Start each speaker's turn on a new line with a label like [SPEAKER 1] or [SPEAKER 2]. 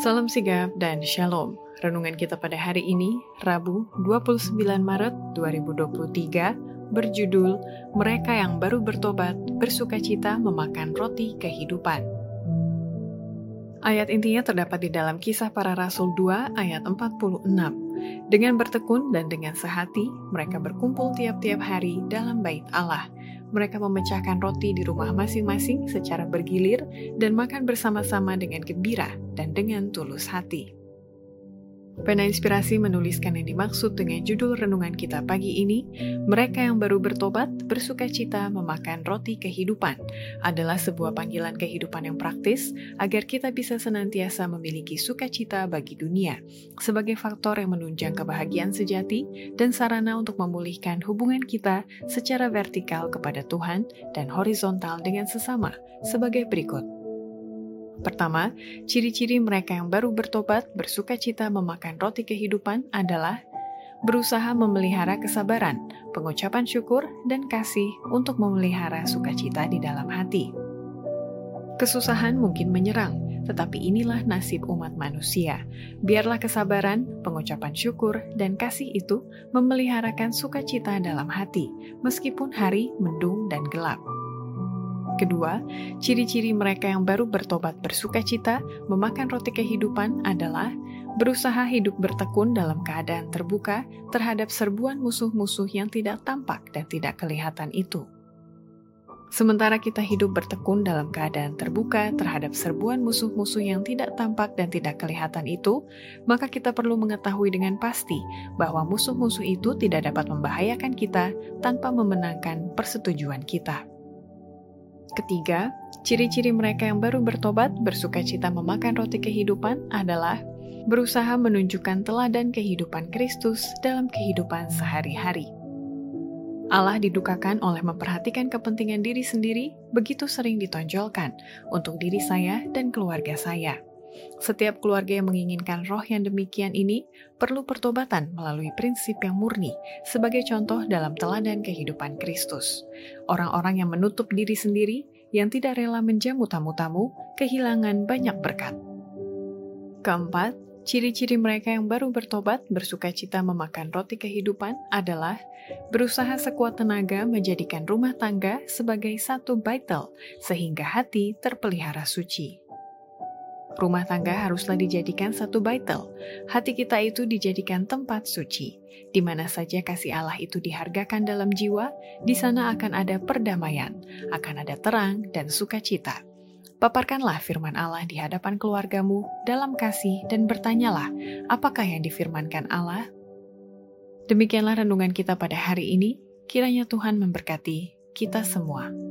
[SPEAKER 1] Salam sigap dan shalom. Renungan kita pada hari ini, Rabu 29 Maret 2023, berjudul Mereka yang baru bertobat bersuka cita memakan roti kehidupan. Ayat intinya terdapat di dalam kisah para rasul 2 ayat 46. Dengan bertekun dan dengan sehati, mereka berkumpul tiap-tiap hari dalam bait Allah mereka memecahkan roti di rumah masing-masing secara bergilir dan makan bersama-sama dengan gembira dan dengan tulus hati. Pena Inspirasi menuliskan yang dimaksud dengan judul renungan kita pagi ini, mereka yang baru bertobat bersuka cita memakan roti kehidupan, adalah sebuah panggilan kehidupan yang praktis agar kita bisa senantiasa memiliki sukacita bagi dunia, sebagai faktor yang menunjang kebahagiaan sejati dan sarana untuk memulihkan hubungan kita secara vertikal kepada Tuhan dan horizontal dengan sesama, sebagai berikut. Pertama, ciri-ciri mereka yang baru bertobat bersuka cita memakan roti kehidupan adalah berusaha memelihara kesabaran, pengucapan syukur, dan kasih untuk memelihara sukacita di dalam hati. Kesusahan mungkin menyerang, tetapi inilah nasib umat manusia. Biarlah kesabaran, pengucapan syukur, dan kasih itu memeliharakan sukacita dalam hati, meskipun hari mendung dan gelap. Kedua, ciri-ciri mereka yang baru bertobat bersuka cita memakan roti kehidupan adalah berusaha hidup bertekun dalam keadaan terbuka terhadap serbuan musuh-musuh yang tidak tampak dan tidak kelihatan itu. Sementara kita hidup bertekun dalam keadaan terbuka terhadap serbuan musuh-musuh yang tidak tampak dan tidak kelihatan itu, maka kita perlu mengetahui dengan pasti bahwa musuh-musuh itu tidak dapat membahayakan kita tanpa memenangkan persetujuan kita. Ketiga, ciri-ciri mereka yang baru bertobat bersuka cita memakan roti kehidupan adalah berusaha menunjukkan teladan kehidupan Kristus dalam kehidupan sehari-hari. Allah didukakan oleh memperhatikan kepentingan diri sendiri begitu sering ditonjolkan untuk diri saya dan keluarga saya. Setiap keluarga yang menginginkan roh yang demikian ini perlu pertobatan melalui prinsip yang murni sebagai contoh dalam teladan kehidupan Kristus. Orang-orang yang menutup diri sendiri, yang tidak rela menjamu tamu-tamu, kehilangan banyak berkat. Keempat, ciri-ciri mereka yang baru bertobat bersuka cita memakan roti kehidupan adalah berusaha sekuat tenaga menjadikan rumah tangga sebagai satu baitel sehingga hati terpelihara suci. Rumah tangga haruslah dijadikan satu baitel. Hati kita itu dijadikan tempat suci. Di mana saja kasih Allah itu dihargakan dalam jiwa, di sana akan ada perdamaian, akan ada terang dan sukacita. Paparkanlah firman Allah di hadapan keluargamu dalam kasih dan bertanyalah, apakah yang difirmankan Allah? Demikianlah renungan kita pada hari ini. Kiranya Tuhan memberkati kita semua.